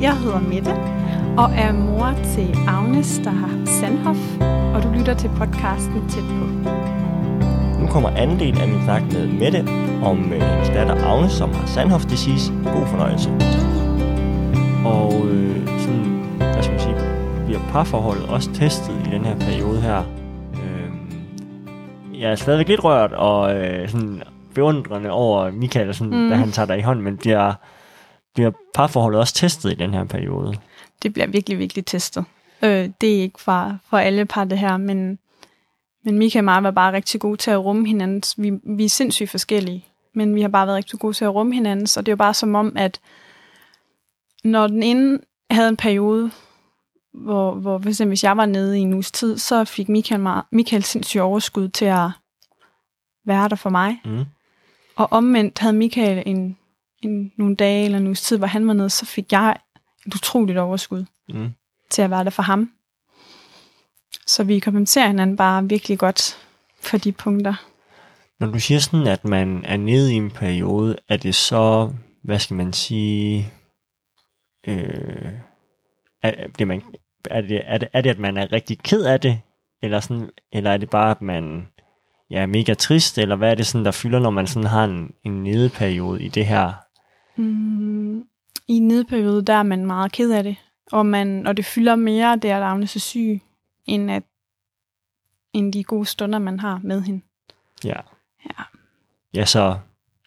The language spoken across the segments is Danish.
Jeg hedder Mette og er mor til Agnes, der har Sandhoff, og du lytter til podcasten Tæt på. Nu kommer anden del af min snak med Mette om øh, hendes datter Agnes, som har Sandhoff disease. God fornøjelse. Og øh, sådan, hvad skal man sige, bliver parforholdet også testet i den her periode her. Øh, jeg er stadigvæk lidt rørt og øh, sådan beundrende over Michael, sådan, mm. da han tager dig i hånden, men bliver, bliver parforholdet også testet i den her periode? Det bliver virkelig, virkelig testet. Øh, det er ikke for, for alle par det her, men, men Michael og mig var bare rigtig gode til at rumme hinanden. Vi, vi er sindssygt forskellige, men vi har bare været rigtig gode til at rumme hinanden, så det er jo bare som om, at når den ene havde en periode, hvor, hvor for eksempel, hvis jeg var nede i en uges tid, så fik Michael, mig, Michael sindssygt overskud til at være der for mig. Mm. Og omvendt havde Michael en, en, nogle dage eller en uges tid, hvor han var nede, så fik jeg et utroligt overskud Mm. til at være der for ham. Så vi kompenserer hinanden bare virkelig godt for de punkter. Når du siger sådan, at man er nede i en periode, er det så, hvad skal man sige, øh, er, det man, er, det, er, det, er det, at man er rigtig ked af det, eller, sådan, eller er det bare, at man ja, er mega trist, eller hvad er det sådan, der fylder, når man sådan har en, en nedeperiode i det her? Mm, I en nedperiode, der er man meget ked af det. Og, man, og det fylder mere, det at Agnes er syg, end, at, end de gode stunder, man har med hende. Ja. Ja. Ja, så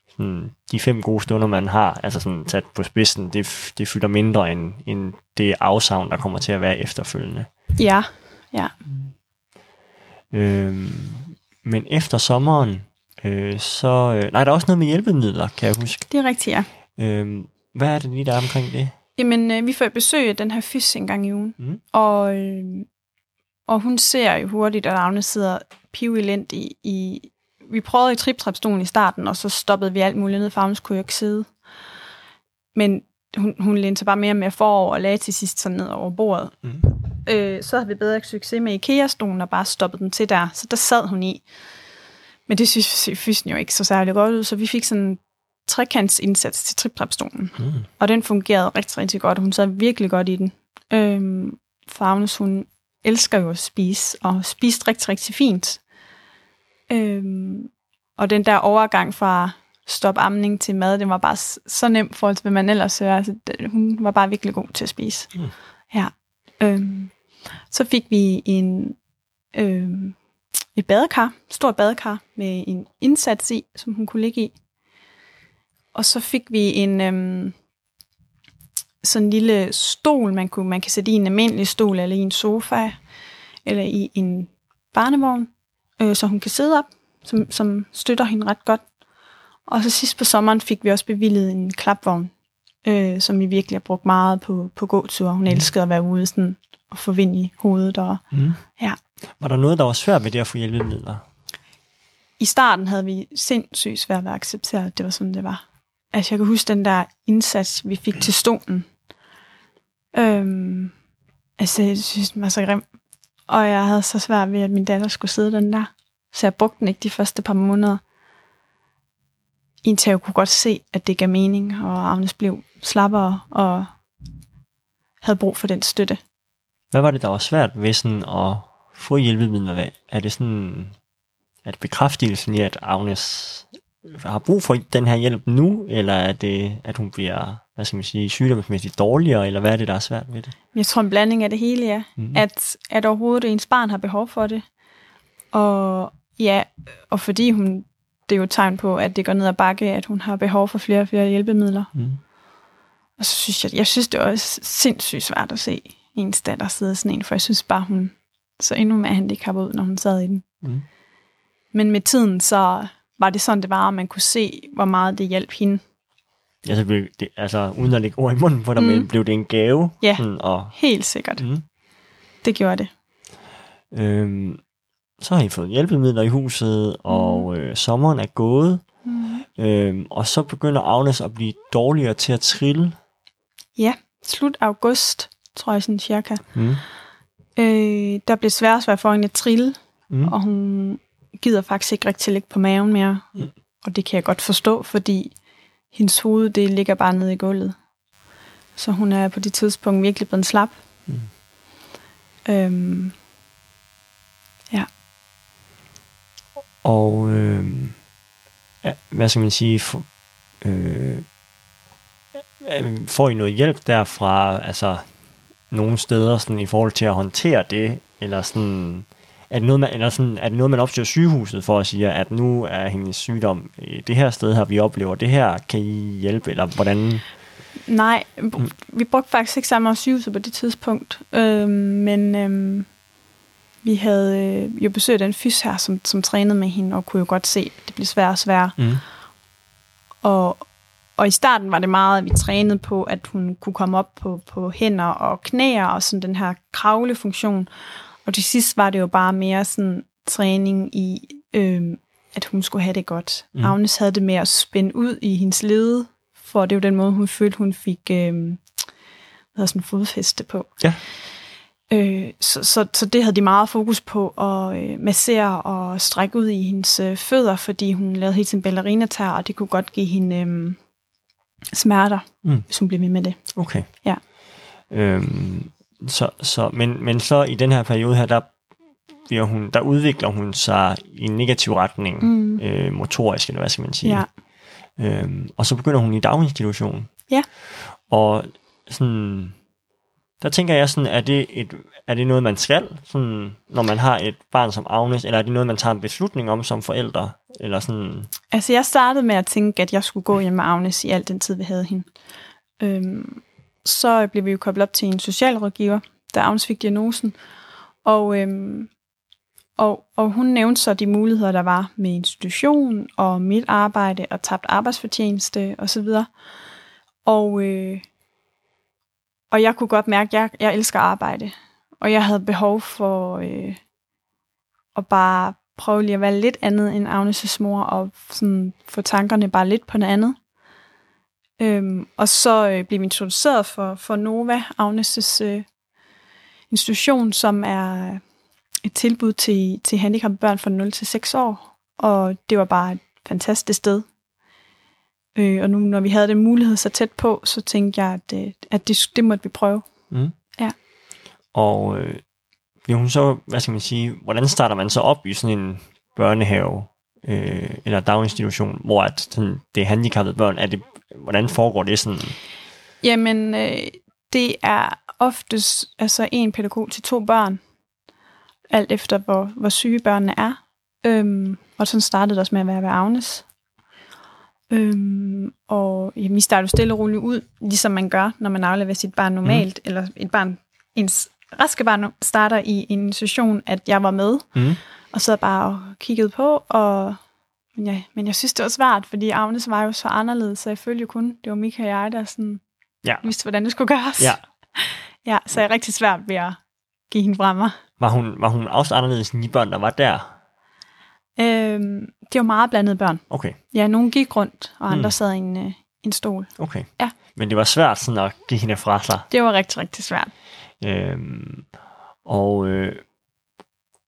sådan, de fem gode stunder, man har, altså sådan sat på spidsen, det, det fylder mindre end, end det afsavn, der kommer til at være efterfølgende. Ja, ja. Øhm, men efter sommeren, øh, så... Øh, nej, der er også noget med hjælpemidler, kan jeg huske. Det er rigtigt, ja. Øhm, hvad er det lige, der er omkring det? Jamen, øh, vi får besøg af den her fys en gang i ugen. Mm. Og, øh, og hun ser jo hurtigt, at Agnes sidder pivelendt i, i... Vi prøvede i triptrapstolen i starten, og så stoppede vi alt muligt ned, for Agnes kunne jo ikke sidde. Men hun, hun lænede sig bare mere og mere forover og lagde til sidst sådan ned over bordet. Mm. Øh, så havde vi bedre succes med IKEA-stolen og bare stoppet den til der. Så der sad hun i. Men det synes fysen jo ikke så særlig godt ud, så vi fik sådan trekantsindsats til triptrapstolen. Mm. Og den fungerede rigtig, rigtig godt, hun sad virkelig godt i den. Øhm, for Agnes, hun elsker jo at spise, og spiste rigtig, rigtig fint. Øhm, og den der overgang fra stop amning til mad, det var bare så nemt forhold til, hvad man ellers hører. Altså, hun var bare virkelig god til at spise. Mm. Ja. Øhm, så fik vi en, øhm, et badekar, stort badekar med en indsats i, som hun kunne ligge i. Og så fik vi en øhm, sådan en lille stol, man, kunne, man kan sætte i en almindelig stol, eller i en sofa, eller i en barnevogn, øh, så hun kan sidde op, som, som støtter hende ret godt. Og så sidst på sommeren fik vi også bevillet en klapvogn, øh, som vi virkelig har brugt meget på, på gåture. Hun elskede at være ude sådan, og få vind i hovedet. Og, Mm. ja. Var der noget, der var svært ved det at få hjælpemidler? I starten havde vi sindssygt svært ved at acceptere, at det var sådan, det var. Altså, jeg kan huske den der indsats, vi fik til stolen. Øhm, altså, jeg synes, den var så grim. Og jeg havde så svært ved, at min datter skulle sidde den der. Så jeg brugte den ikke de første par måneder. Indtil jeg kunne godt se, at det gav mening, og Agnes blev slappere og havde brug for den støtte. Hvad var det, der var svært ved sådan at få hjælpemidler? Hvad- Er det sådan, at bekræftelsen i, at Agnes har brug for den her hjælp nu, eller er det, at hun bliver, hvad skal man sige, sygdomsmæssigt dårligere, eller hvad er det, der er svært ved det? Jeg tror, en blanding af det hele, ja. Mhm. Mm. At, at overhovedet ens barn har behov for det. Og ja, og fordi hun, det er jo et tegn på, at det går ned ad bakke, at hun har behov for flere og flere hjælpemidler. Mm. Og så synes jeg, jeg synes, det er også sindssygt svært at se ens datter sidde sådan en, for jeg synes bare, hun så endnu mere handicappet ud, når hun sad i den. Mm. Men med tiden, så var det sådan, det var, at man kunne se, hvor meget det hjalp hende. Ja, så blev det, altså uden at lægge ord i munden på dig, mm. men blev det en gave? Ja. Sådan, og, Helt sikkert. mm. Det gjorde det. øhm, så har I fået hjælpemidler i huset, og øh, sommeren er gået, Mm. øhm, og så begynder Agnes at blive dårligere til at trille. Ja, slut august, tror jeg sådan cirka. Mm. Øh, der blev svært svært for hende at trille, Mm. og hun gider faktisk ikke rigtig ligge på maven mere. Mm. Og det kan jeg godt forstå, fordi hendes hoved, det ligger bare nede i gulvet. Så hun er på det tidspunkt virkelig blevet slap. Mm. Øhm, ja. Og øh, ja, hvad skal man sige, for, øh, øh, får I noget hjælp derfra, altså nogle steder sådan, i forhold til at håndtere det, eller sådan, er det noget, man, eller sådan, er det noget, man opsøger sygehuset for at sige, at nu er hendes sygdom det her sted her, vi oplever det her, kan I hjælpe, eller hvordan? Nej, mm. vi brugte faktisk ikke samme sygehuset på det tidspunkt, øhm, men øhm, vi havde øh, jo besøgt en fys her, som, som trænede med hende, og kunne jo godt se, at det blev sværere og sværere. Mm. Og, og i starten var det meget, at vi trænede på, at hun kunne komme op på, på hænder og knæer, og sådan den her kravlefunktion. Og til sidst var det jo bare mere sådan træning i, øh, at hun skulle have det godt. Mm. Agnes havde det med at spænde ud i hendes lede, for det var den måde, hun følte, hun fik øh, hvad sådan fodfæste på. Ja. Øh, så, så, så det havde de meget fokus på at øh, massere og strække ud i hendes øh, fødder, fordi hun lavede helt sin ballerinatær, og det kunne godt give hende øh, smerter, Mm. hvis hun blev ved med det. Okay. Ja. Øhm, så, så, men, men så i den her periode her, der, bliver hun, der udvikler hun sig i en negativ retning, Mm. øh, motorisk, eller hvad skal man sige. Ja. Øhm, og så begynder hun i daginstitution. Ja. Og sådan, der tænker jeg sådan, er det, et, er det noget, man skal, sådan, når man har et barn som Agnes, eller er det noget, man tager en beslutning om som forældre? Eller sådan, Altså, jeg startede med at tænke, at jeg skulle gå hjem med Agnes i al den tid, vi havde hende. Øhm, så blev vi jo koblet op til en socialrådgiver, der Agnes fik diagnosen. Og, øhm, og, og hun nævnte så de muligheder, der var med institution og mit arbejde og tabt arbejdsfortjeneste osv. Og, øh, og jeg kunne godt mærke, at jeg, jeg elsker arbejde. Og jeg havde behov for øh, at bare prøve lige at være lidt andet end Agnes' mor, og sådan få tankerne bare lidt på noget andet. Øhm, og så øh, blev vi introduceret for, for Nova, Agnes' øh, institution, som er et tilbud til, til handicappede børn fra 0 til 6 år. Og det var bare et fantastisk sted. Øh, og nu, når vi havde den mulighed så tæt på, så tænkte jeg, at, øh, at det, det måtte vi prøve. mm. Ja. Og øh, bliver hun så, hvad skal man sige, hvordan starter man så op i sådan en børnehave, øh, eller daginstitution, hvor at, sådan, det er handicappede børn, er det, hvordan foregår det sådan? Jamen, øh, det er oftest altså en pædagog til to børn, alt efter hvor, hvor syge børnene er. Øhm, og sådan startede det også med at være ved Agnes. Øhm, og jamen, vi starter jo stille og roligt ud, ligesom man gør, når man afleverer sit barn normalt, mm. eller et barn, ens raske barn starter i en institution, at jeg var med, Mm. og så bare og kiggede på, og men, ja, men jeg synes, det var svært, fordi Agnes var jo så anderledes, så jeg følte jo kun, det var Mika og jeg, der sådan Ja. vidste, hvordan det skulle gøres. Ja. Ja, så jeg er rigtig svært ved at give hende fra mig. Var hun, var hun også anderledes end de børn, der var der? Øhm, det var meget blandede børn. Okay, Ja, nogle gik rundt, og andre Mm. sad i en, øh, en stol. okay. Ja. Men det var svært sådan at give hende fra sig. Det var rigtig, rigtig svært. Øhm, og øh,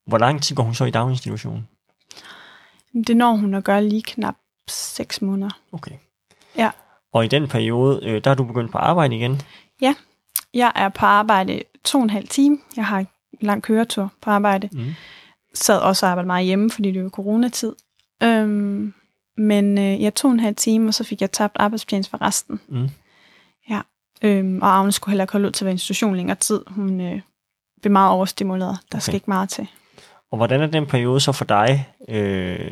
hvor lang tid går hun så i daginstitutionen? Det når hun at gøre lige knap 6 måneder. Okay. Ja. Og i den periode, øh, der er du begyndt på arbejde igen? Jeg er på arbejde to og en halv time. Jeg har en lang køretur på arbejde. Mm. Sad også og arbejdede meget hjemme, fordi det var coronatid. Øhm, men øh, jeg tog en halv time, og så fik jeg tabt arbejdsfortjeneste for resten. Mm. Øhm, og Agnes skulle heller ikke holde ud til at være i institution længere tid. Hun øh, blev meget overstimuleret. Der okay. skal ikke meget til. Og hvordan er den periode så for dig? Øh,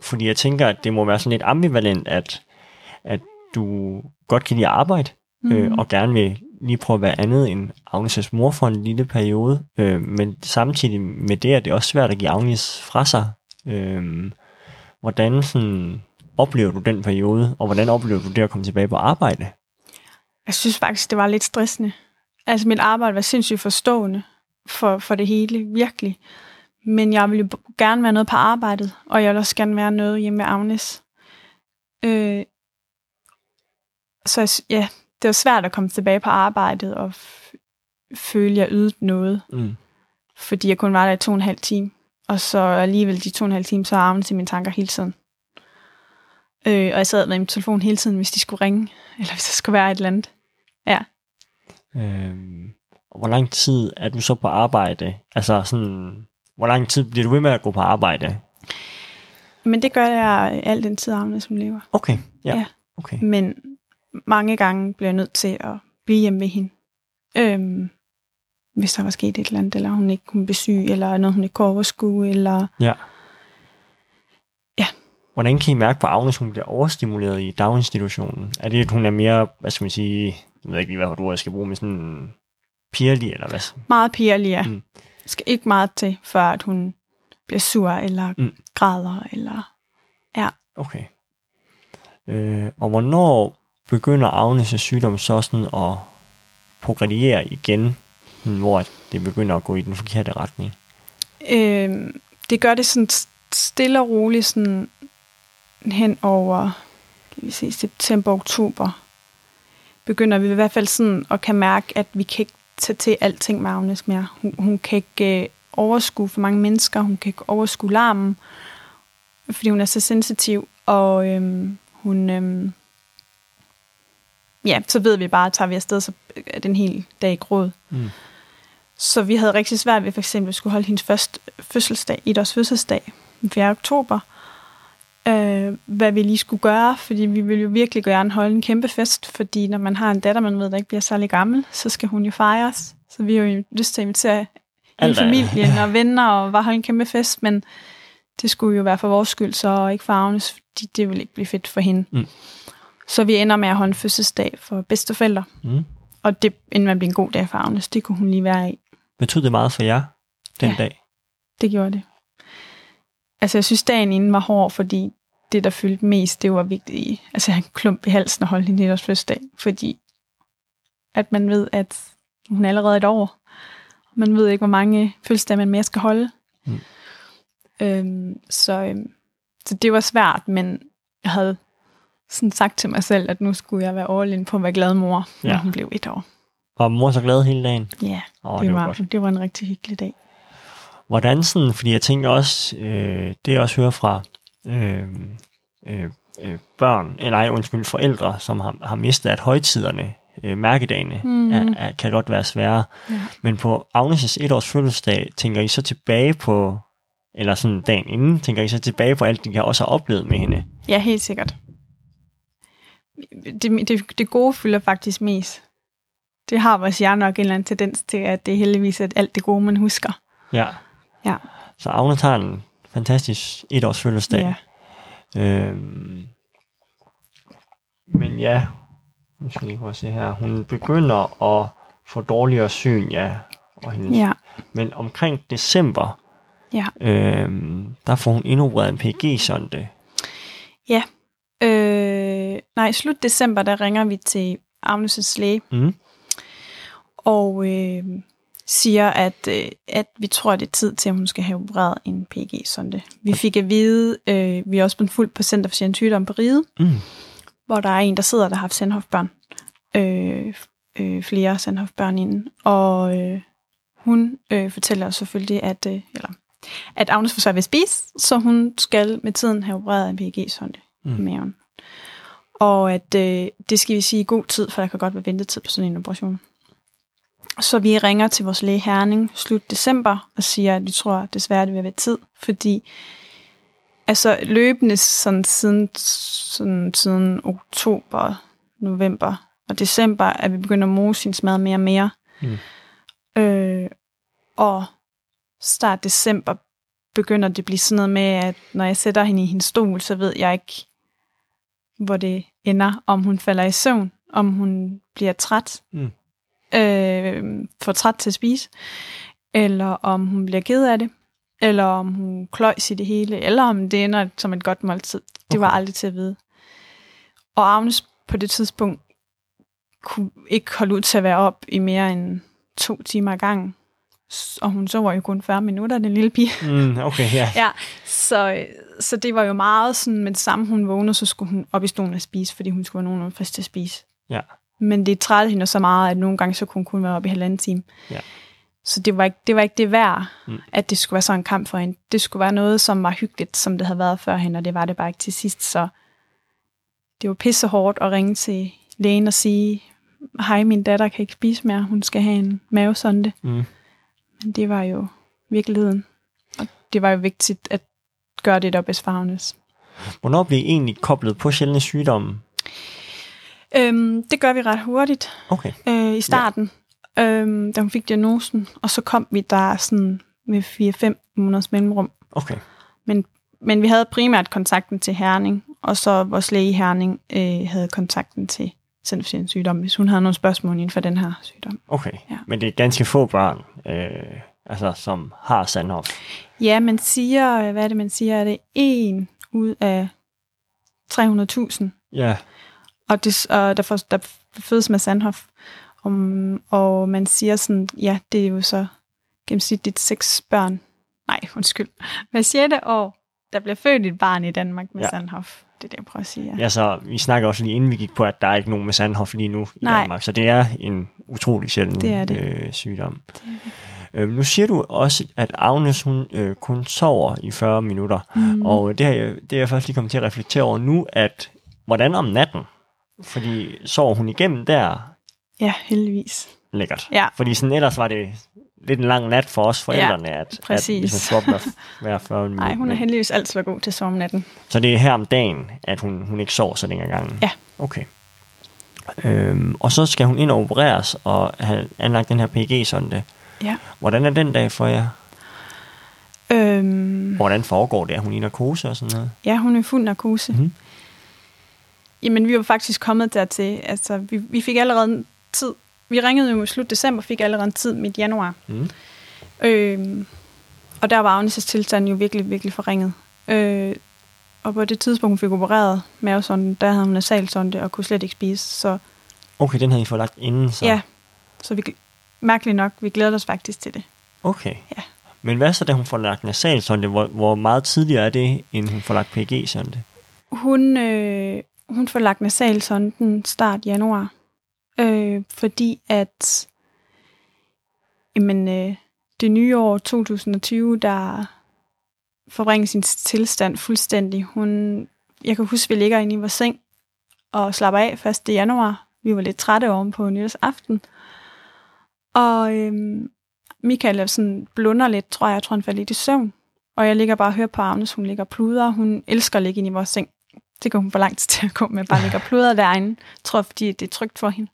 fordi jeg tænker, at det må være sådan lidt ambivalent, at, at du godt kan lide at arbejde, mm. øh, og gerne vil lige prøve at være andet end Agnes' mor for en lille periode. Øh, men samtidig med det er det også svært at give Agnes fra sig. Øh, hvordan sådan, oplever du den periode, og hvordan oplever du det at komme tilbage på arbejde? Jeg synes faktisk, det var lidt stressende. Altså, mit arbejde var sindssygt forstående for, for det hele, virkelig. Men jeg ville jo gerne være noget på arbejdet, og jeg ville også gerne være noget hjemme med Agnes. Øh, så ja, det var svært at komme tilbage på arbejdet og føle, at jeg ydede noget, Mm. fordi jeg kun var der i to og en halv time. Og så alligevel de to og en halv time, så Agnes i mine tanker hele tiden. Øh, og jeg sad med min telefon hele tiden, hvis de skulle ringe, eller hvis der skulle være et eller andet. Ja. Øhm, hvor lang tid er du så på arbejde? Altså sådan, hvor lang tid bliver du ved med at gå på arbejde? Men det gør jeg al den tid, Agnes som lever. Okay, ja. Ja. Okay. Men mange gange bliver jeg nødt til at blive hjemme ved hende. Øhm, hvis der var sket et eller andet, eller hun ikke kunne besøge, eller noget, hun ikke kunne overskue, eller... Ja. Ja. Hvordan kan I mærke på Agnes, hun bliver overstimuleret i daginstitutionen? Er det, at hun er mere, hvad skal man sige, jeg ved ikke lige, hvad jeg skal bruge, men sådan pirlig, eller hvad? Meget pigerlig, ja. Mm. Skal ikke meget til, før at hun bliver sur, eller Mm. græder, eller... Okay. Øh, og hvornår begynder Agnes' sygdom så sådan at progrediere igen, hvor det begynder at gå i den forkerte retning? Øhm, det gør det sådan st- stille og roligt sådan hen over kan vi se, september, oktober. Begynder vi i hvert fald sådan at kan mærke, at vi kan ikke tage til alting med Agnes mere. Hun, hun kan ikke øh, overskue for mange mennesker, hun kan ikke overskue larmen, fordi hun er så sensitiv, og øhm, hun... Øhm, ja, så ved vi bare, at tager vi afsted, så er den hele dag i gråd. Mm. Så vi havde rigtig svært ved for eksempel at skulle holde hendes første fødselsdag, et års fødselsdag, den 4. oktober. Øh, hvad vi lige skulle gøre, fordi vi ville jo virkelig gerne holde en kæmpe fest, fordi når man har en datter, man ved, der ikke bliver særlig gammel, så skal hun jo fejres. Så vi har jo lyst til at invitere hele familien og venner og bare holde en kæmpe fest, men det skulle jo være for vores skyld, så ikke for Agnes, fordi det ville ikke blive fedt for hende. Mm. Så vi ender med at holde en fødselsdag for bedsteforældre, Mm. og det ender med at blive en god dag for Agnes. Det kunne hun lige være i. Betød det meget for jer den Ja. dag? Det gjorde det. Altså, jeg synes, dagen inden var hård, fordi det, der fyldte mest, det var vigtigt. Altså, jeg en klump i halsen og holdt en nytårs fødselsdag, fordi at man ved, at hun er allerede et år. Man ved ikke, hvor mange fødselsdage man mere skal holde. Mm. Øhm, så, øhm, så det var svært, men jeg havde sådan sagt til mig selv, at nu skulle jeg være all in på at være glad mor, når Ja. hun blev et år. Var mor så glad hele dagen? Ja, Åh, det, det var var, det var en rigtig hyggelig dag. Hvordan sådan, fordi jeg tænker også, øh, det jeg også hører fra øh, øh, øh, børn, eller ej, undskyld, forældre, som har, har mistet, at højtiderne, øh, mærkedagene, mm. Er, er, kan godt være svære. Ja. Men på Agnes' etårs fødselsdag, tænker I så tilbage på, eller sådan dagen inden, tænker I så tilbage på alt, de kan også have oplevet med hende? Ja, helt sikkert. Det, det, det gode fylder faktisk mest. Det har vores hjerne nok en eller anden tendens til, at det er heldigvis at alt det gode, man husker. Ja. Ja. Så Agnes har en fantastisk etårs fødselsdag. Ja. Øhm, men ja, nu skal jeg lige se her. Hun begynder at få dårligere syn, ja. Og hendes, Ja, Men omkring december, ja. øhm, der får hun indopereret en PG-sonde. Øh, nej, i slut december, der ringer vi til Agnes' læge, Mm. og øh, siger, at, øh, at vi tror, det er tid til, at hun skal have opereret en PG-sonde. Vi fik at vide, øh, vi er også blevet fuldt på Center for Sygdom på Ride, Mm. hvor der er en, der sidder, der har haft Sandhoff-børn. Øh, øh, flere Sandhoff-børn inden. Og øh, hun øh, fortæller os selvfølgelig, at, øh, eller, at Agnes svært ved at spise, så hun skal med tiden have opereret en PG-sonde mm. i maven. Og at øh, det skal vi sige i god tid, for der kan godt være ventetid på sådan en operation. Så vi ringer til vores læge Herning slut december og siger, at vi tror desværre, det vil være tid, fordi altså løbende sådan, siden, sådan, siden oktober, november og december, er vi begyndt at mose sin mad mere og mere. Mm. Øh, og start december begynder det at blive sådan noget med, at når jeg sætter hende i hendes stol, så ved jeg ikke, hvor det ender, om hun falder i søvn, om hun bliver træt, Mm. Øh, for træt til at spise, eller om hun bliver ked af det, eller om hun kløjs i det hele, eller om det ender som et godt måltid. Det var aldrig til at vide. Og Agnes på det tidspunkt kunne ikke holde ud til at være op i mere end to timer ad gangen. Og hun sover jo kun 40 minutter, den lille pige. Mm, okay, ja. Ja, så, så det var jo meget sådan, med det samme hun vågnede, så skulle hun op i stolen og spise, fordi hun skulle være nogenlunde frisk til at spise. Ja. Men det trættede hende så meget, at nogle gange så kunne hun kun være oppe i halvanden time. Ja. Så det var ikke det, var ikke det værd, Mm. at det skulle være sådan en kamp for hende. Det skulle være noget, som var hyggeligt, som det havde været før hende, og det var det bare ikke til sidst. Så det var pisse hårdt at ringe til lægen og sige, hej, min datter kan ikke spise mere, hun skal have en mavesonde. Mm. Men det var jo virkeligheden. Og det var jo vigtigt at gøre det, der bedst fagnes. Hvornår blev I egentlig koblet på sjældne sygdomme? Øhm, det gør vi ret hurtigt Okay. øh, i starten, ja. øhm, da hun fik diagnosen. Og så kom vi der sådan med 4-5 måneders mellemrum. Okay. Men, men vi havde primært kontakten til Herning, og så vores læge Herning øh, havde kontakten til Sjældne sygdom, hvis hun havde nogle spørgsmål inden for den her sygdom. Okay. Ja. Men det er ganske få børn, øh, altså, som har Sandhoff. Ja, man siger, hvad er det, man siger, er det en ud af 300.000, Ja. Og, det, og der, får, der fødes med Sandhoff. Um, og man siger sådan, ja, det er jo så gennemsnitligt seks børn. Nej, undskyld. Hver sjette år, der bliver født et barn i Danmark med Ja. Sandhoff. Det er det, jeg prøver at sige. Ja. Ja, så vi snakker også lige inden vi gik på, at der er ikke nogen med Sandhoff lige nu i Nej. Danmark. Så det er en utrolig sjælden Det er det. Øh, sygdom. Øh, nu siger du også, at Agnes hun øh, kun sover i 40 minutter. Mm. Og det jeg, det er jeg først lige kommet til at reflektere over nu, at hvordan om natten? Fordi sover hun igennem der Ja, heldigvis. lækkert. Ja. Fordi sådan ellers var det lidt en lang nat for os forældrene, at, at præcis. hvis hun sov hver, hver 40 minutter. Nej, hun er heldigvis altid god til at sove om natten. Så det er her om dagen, at hun, hun ikke sover så længe ad gangen? Ja. Okay. Øhm, og så skal hun ind og opereres og have anlagt den her PG-sonde. Ja. Hvordan er den dag for jer? Øhm, Hvordan foregår det? Er hun i narkose og sådan noget? ja, hun er fuld narkose. Mhm. Jamen, vi var faktisk kommet dertil. Altså, vi, vi fik allerede en tid. Vi ringede jo i slut december, fik allerede en tid midt januar. Mm. Øhm, og der var Agnes' tilstand jo virkelig, virkelig forringet. Øh, og på det tidspunkt, hun fik opereret mavesonden, der havde hun nasalsonde og kunne slet ikke spise. Så Okay, den havde I fået lagt inden, så? ja, så vi, mærkeligt nok, vi glæder os faktisk til det. Okay. Ja. Men hvad så, da hun får lagt nasalsonde? Hvor, hvor meget tidligere er det, end hun får lagt PG-sonde? Hun, øh, hun får lagt nasalsonden start januar, øh, fordi at jamen, øh, det nye år 2020, der forbringer sin tilstand fuldstændig. Hun, jeg kan huske, vi ligger inde i vores seng og slapper af 1. januar. Vi var lidt trætte oven på nytårsaften. Og øhm, Michael er sådan blunder lidt, tror jeg. Jeg tror, han falder lidt i søvn. Og jeg ligger bare og hører på Agnes. Hun ligger og pluder. Hun elsker at ligge inde i vores seng. Det kan hun for lang tid til at gå med. Bare ligge og pluder derinde. Jeg tror, fordi det er trygt for hende.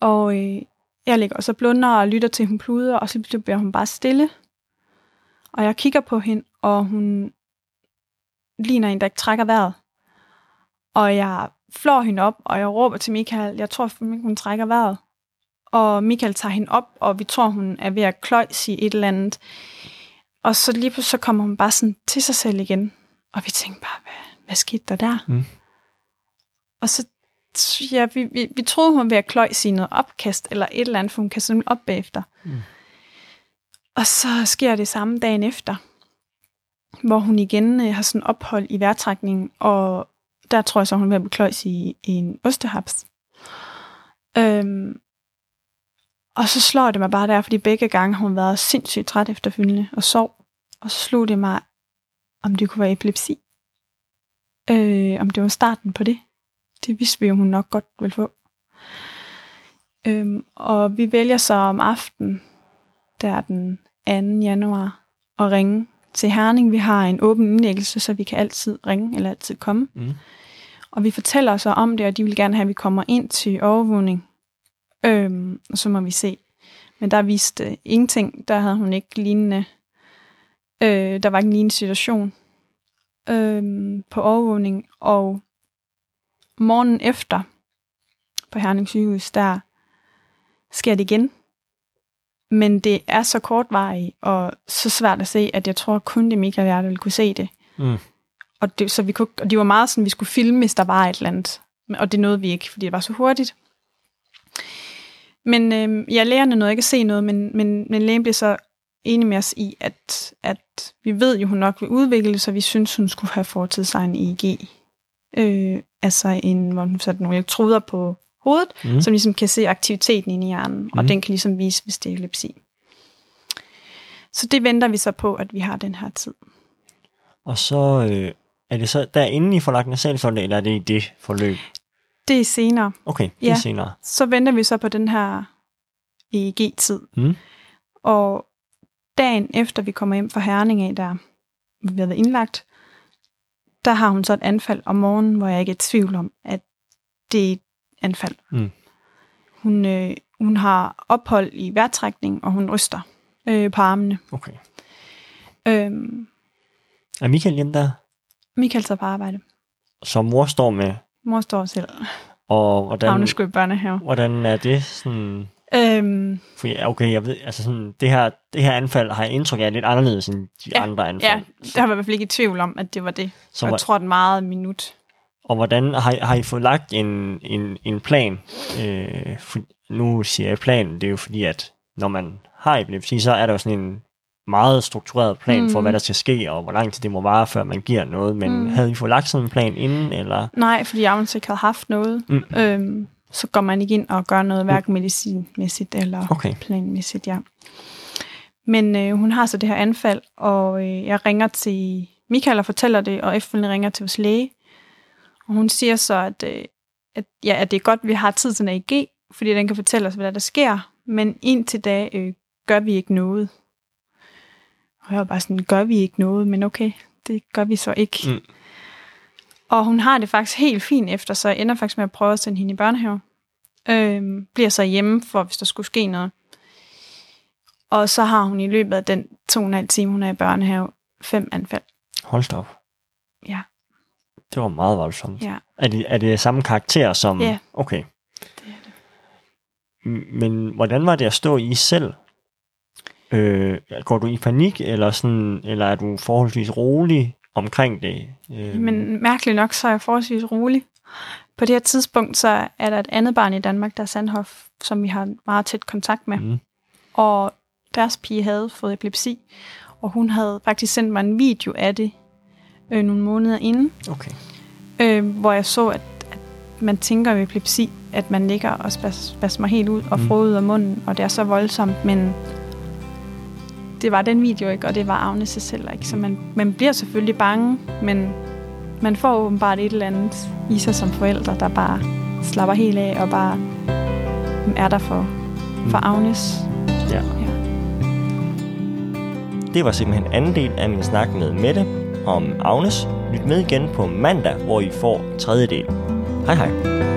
Og øh, jeg ligger og så blunder og lytter til, hun pluder. Og så bliver hun bare stille. Og jeg kigger på hende, og hun ligner en, der ikke trækker vejret. Og jeg flår hende op, og jeg råber til Michael, jeg tror, hun trækker vejret. Og Michael tager hende op, og vi tror, hun er ved at kløjse i et eller andet. Og så lige pludselig så kommer hun bare sådan til sig selv igen. Og vi tænkte bare, hvad, hvad skete der der? Mm. Og så, ja, vi, vi, vi troede, hun var ved at kløjse i noget opkast, eller et eller andet, for hun kan sådan op bagefter. Mm. Og så sker det samme dagen efter, hvor hun igen øh, har sådan ophold i vejrtrækningen, og der tror jeg så, hun er ved at blive kløjs i, i en ostehaps. Øhm, og så slår det mig bare der, fordi begge gange har hun været sindssygt træt efterfølgende og sov. Og så slog det mig, om det kunne være epilepsi. Øh, om det var starten på det. Det vidste vi jo, hun nok godt ville få. Øhm, og vi vælger så om aftenen, der den 2. januar, at ringe til Herning. Vi har en åben indlæggelse, så vi kan altid ringe eller altid komme. Mm. Og vi fortæller så om det, og de vil gerne have, at vi kommer ind til overvågning. Øhm, og så må vi se. Men der viste ingenting. Der havde hun ikke lignende... Øh, der var ikke en lignende situation øhm, på overvågning. Og morgenen efter på Herning sygehus, der sker det igen. Men det er så kortvarigt og så svært at se, at jeg tror kun det Michael der ville kunne se det. Mm. Og, det, så vi kunne, og de var meget sådan, vi skulle filme, hvis der var et eller andet. Og det nåede vi ikke, fordi det var så hurtigt. Men øh, ja, lægerne nåede ikke at se noget, men, men, men lægen blev så enig med os i, at, at vi ved jo, hun nok vil udvikle så vi synes, hun skulle have foretaget sig en EEG. Øh, altså en, hvor hun satte nogle elektroder på hovedet, Mm. som ligesom kan se aktiviteten inde i hjernen, mm. og Mhm. den kan ligesom vise, hvis det er epilepsi. Så det venter vi så på, at vi har den her tid. Og så øh, er det så derinde, I får lagt nasalsonde, eller er det i det forløb? Det er senere. Okay, det er Ja. senere. Så venter vi så på den her EEG-tid. Mm. Og dagen efter vi kommer hjem fra Herning af, der vi har været indlagt, der har hun så et anfald om morgenen, hvor jeg ikke er i tvivl om, at det er et anfald. Mm. Hun, øh, hun har ophold i vejrtrækning, og hun ryster øh, på armene. Okay. Øhm, Er Michael hjemme der? Michael tager på arbejde. Som mor står med, Mor står selv. og hvordan, Agnes skulle i børnehave. hvordan er det sådan... Øhm, For ja, okay, jeg ved, altså sådan, det her, det her anfald har jeg indtryk af lidt anderledes end de Ja, andre anfald. ja, der var i hvert fald ikke i tvivl om, at det var det. Så jeg tror, den meget minut. Og hvordan har, I- har I fået lagt en, en, en plan? Øh, for, nu siger jeg plan, det er jo fordi, at når man har epilepsi, så er der jo sådan en meget struktureret plan mm. for, Mhm. hvad der skal ske, og hvor lang tid det må vare, før man giver noget. Men mm. Havde I fået lagt sådan en plan inden, eller? Nej, fordi Agnes ikke havde haft noget. Mm. Øhm, så går man ikke ind og gør noget, hverken medicinmæssigt eller Okay. planmæssigt, ja. Men øh, hun har så det her anfald, og øh, jeg ringer til Michael og fortæller det, og efterfølgende ringer til vores læge. Og hun siger så, at, øh, at, ja, at det er godt, at vi har tid til en AEG, fordi den kan fortælle os, hvad der sker. Men indtil da øh, gør vi ikke noget. Og jeg var bare sådan, gør vi ikke noget? Men okay, det gør vi så ikke. Mm. Og hun har det faktisk helt fint efter, så jeg ender faktisk med at prøve at sende hende i børnehave. Øhm, bliver så hjemme, for hvis der skulle ske noget. Og så har hun i løbet af den to og en halv time, hun er i børnehave, fem anfald. Hold da op. Ja. Det var meget voldsomt. Ja. Er det, er det samme karakter som... Ja. Okay. Det er det. Men hvordan var det at stå i selv? Øh, går du i panik, eller, sådan, eller er du forholdsvis rolig omkring det? Øh, Men mærkeligt nok, så er jeg forholdsvis rolig. På det her tidspunkt, så er der et andet barn i Danmark, der er Sandhoff, som vi har meget tæt kontakt med. Mm. Og deres pige havde fået epilepsi, og hun havde faktisk sendt mig en video af det øh, nogle måneder inden, Okay. øh, hvor jeg så, at, at man tænker ved epilepsi, at man ligger og spas, spasmer helt ud og Mm. får ud af munden, og det er så voldsomt, men det var den video ikke, og det var Agnes selv ikke, så man, man bliver selvfølgelig bange, men man får åbenbart et eller andet i sig som forældre, der bare slapper helt af og bare er der for, for Agnes. Ja. Ja. Det var simpelthen anden del af min snak med Mette om Agnes. Lyt med igen på mandag, hvor I får tredje del. Hej hej.